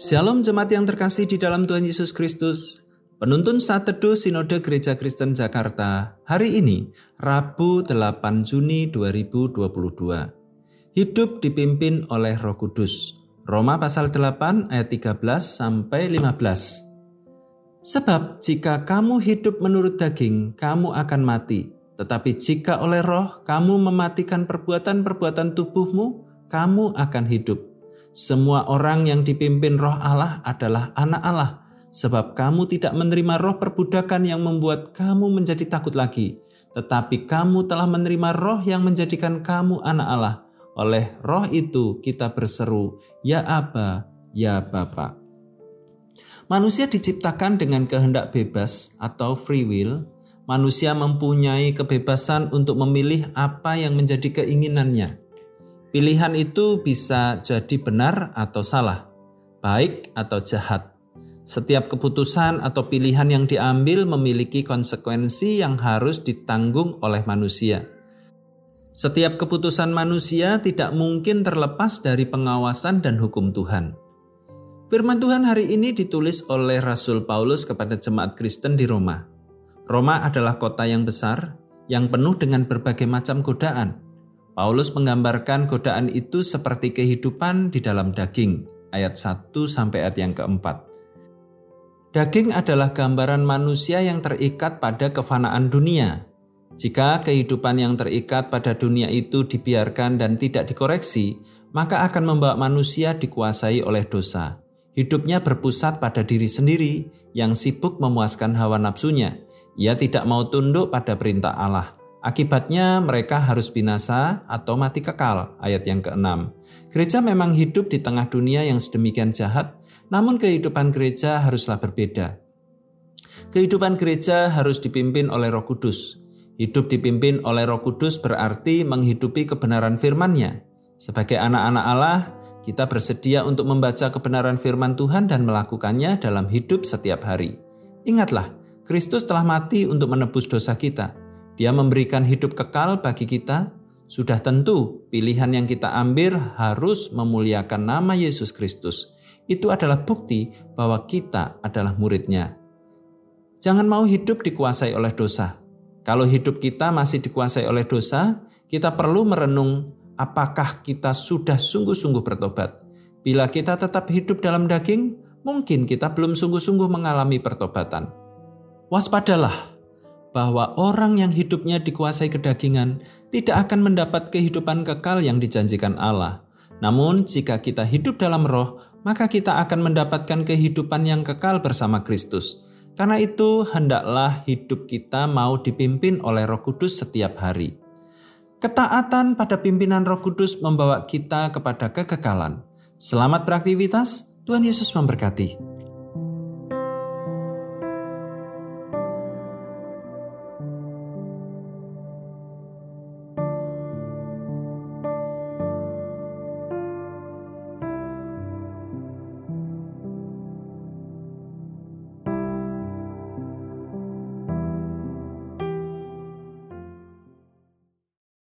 Shalom jemaat yang terkasih di dalam Tuhan Yesus Kristus. Penuntun saat teduh Sinode Gereja Kristen Jakarta hari ini, Rabu 8 Juni 2022. Hidup dipimpin oleh Roh Kudus. Roma pasal 8 ayat 13 sampai 15. Sebab jika kamu hidup menurut daging, kamu akan mati. Tetapi jika oleh roh kamu mematikan perbuatan-perbuatan tubuhmu, kamu akan hidup. Semua orang yang dipimpin roh Allah adalah anak Allah, sebab kamu tidak menerima roh perbudakan yang membuat kamu menjadi takut lagi, tetapi kamu telah menerima roh yang menjadikan kamu anak Allah. Oleh roh itu kita berseru, Ya Aba, Ya Bapa. Manusia diciptakan dengan kehendak bebas atau free will. Manusia mempunyai kebebasan untuk memilih apa yang menjadi keinginannya. Pilihan itu bisa jadi benar atau salah, baik atau jahat. Setiap keputusan atau pilihan yang diambil memiliki konsekuensi yang harus ditanggung oleh manusia. Setiap keputusan manusia tidak mungkin terlepas dari pengawasan dan hukum Tuhan. Firman Tuhan hari ini ditulis oleh Rasul Paulus kepada jemaat Kristen di Roma. Roma adalah kota yang besar, yang penuh dengan berbagai macam godaan, Paulus menggambarkan godaan itu seperti kehidupan di dalam daging, ayat 1 sampai ayat yang keempat. Daging adalah gambaran manusia yang terikat pada kefanaan dunia. Jika kehidupan yang terikat pada dunia itu dibiarkan dan tidak dikoreksi, maka akan membawa manusia dikuasai oleh dosa. Hidupnya berpusat pada diri sendiri yang sibuk memuaskan hawa nafsunya. Ia tidak mau tunduk pada perintah Allah. Akibatnya mereka harus binasa atau mati kekal. Ayat yang keenam. Gereja memang hidup di tengah dunia yang sedemikian jahat, namun kehidupan gereja haruslah berbeda. Kehidupan gereja harus dipimpin oleh Roh Kudus. Hidup dipimpin oleh Roh Kudus berarti menghidupi kebenaran firman-Nya. Sebagai anak-anak Allah, kita bersedia untuk membaca kebenaran firman Tuhan dan melakukannya dalam hidup setiap hari. Ingatlah, Kristus telah mati untuk menebus dosa kita. Dia memberikan hidup kekal bagi kita. Sudah tentu pilihan yang kita ambil harus memuliakan nama Yesus Kristus. Itu adalah bukti bahwa kita adalah muridnya. Jangan mau hidup dikuasai oleh dosa. Kalau hidup kita masih dikuasai oleh dosa, kita perlu merenung apakah kita sudah sungguh-sungguh bertobat. Bila kita tetap hidup dalam daging, mungkin kita belum sungguh-sungguh mengalami pertobatan. Waspadalah, bahwa orang yang hidupnya dikuasai kedagingan tidak akan mendapat kehidupan kekal yang dijanjikan Allah. Namun, jika kita hidup dalam roh, maka kita akan mendapatkan kehidupan yang kekal bersama Kristus. Karena itu, hendaklah hidup kita mau dipimpin oleh Roh Kudus setiap hari. Ketaatan pada pimpinan Roh Kudus membawa kita kepada kekekalan. Selamat beraktivitas, Tuhan Yesus memberkati.